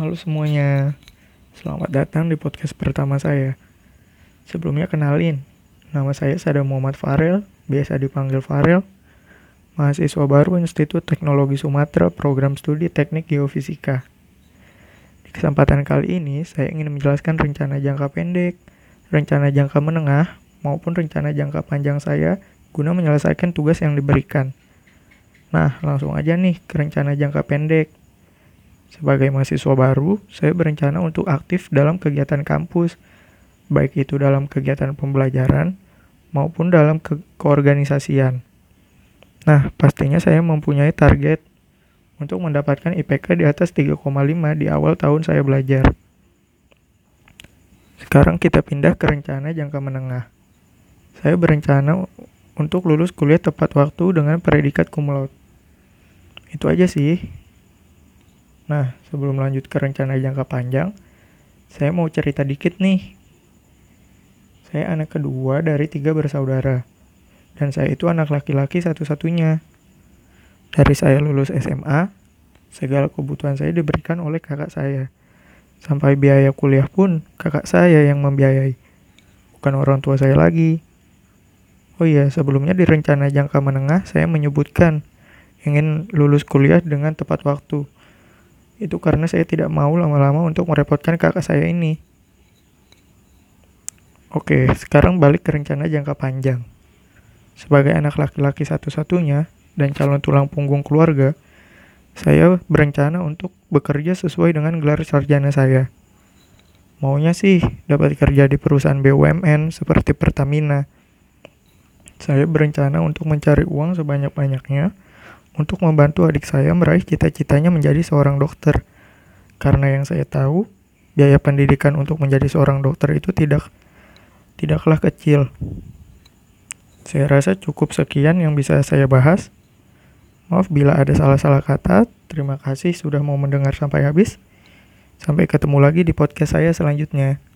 Halo semuanya, selamat datang di podcast pertama saya. Sebelumnya kenalin, nama saya Sada Muhammad Farel, biasa dipanggil Farel, mahasiswa baru Institut Teknologi Sumatera, program studi Teknik Geofisika. Di kesempatan kali ini, saya ingin menjelaskan rencana jangka pendek, rencana jangka menengah, maupun rencana jangka panjang saya guna menyelesaikan tugas yang diberikan. Nah, langsung aja nih ke rencana jangka pendek. Sebagai mahasiswa baru, saya berencana untuk aktif dalam kegiatan kampus, baik itu dalam kegiatan pembelajaran maupun dalam ke keorganisasian. Nah, pastinya saya mempunyai target untuk mendapatkan IPK di atas 3,5 di awal tahun saya belajar. Sekarang kita pindah ke rencana jangka menengah. Saya berencana untuk lulus kuliah tepat waktu dengan predikat cum. Itu aja sih. Nah, sebelum lanjut ke rencana jangka panjang, saya mau cerita dikit nih. Saya anak kedua dari tiga bersaudara, dan saya itu anak laki-laki satu-satunya. Dari saya lulus SMA, segala kebutuhan saya diberikan oleh kakak saya. Sampai biaya kuliah pun kakak saya yang membiayai, bukan orang tua saya lagi. Oh iya, sebelumnya di rencana jangka menengah saya menyebutkan ingin lulus kuliah dengan tepat waktu itu karena saya tidak mau lama-lama untuk merepotkan kakak saya ini. Oke, sekarang balik ke rencana jangka panjang. Sebagai anak laki-laki satu-satunya dan calon tulang punggung keluarga, saya berencana untuk bekerja sesuai dengan gelar sarjana saya. Maunya sih dapat kerja di perusahaan BUMN seperti Pertamina. Saya berencana untuk mencari uang sebanyak-banyaknya untuk membantu adik saya meraih cita-citanya menjadi seorang dokter. Karena yang saya tahu, biaya pendidikan untuk menjadi seorang dokter itu tidak tidaklah kecil. Saya rasa cukup sekian yang bisa saya bahas. Maaf bila ada salah-salah kata. Terima kasih sudah mau mendengar sampai habis. Sampai ketemu lagi di podcast saya selanjutnya.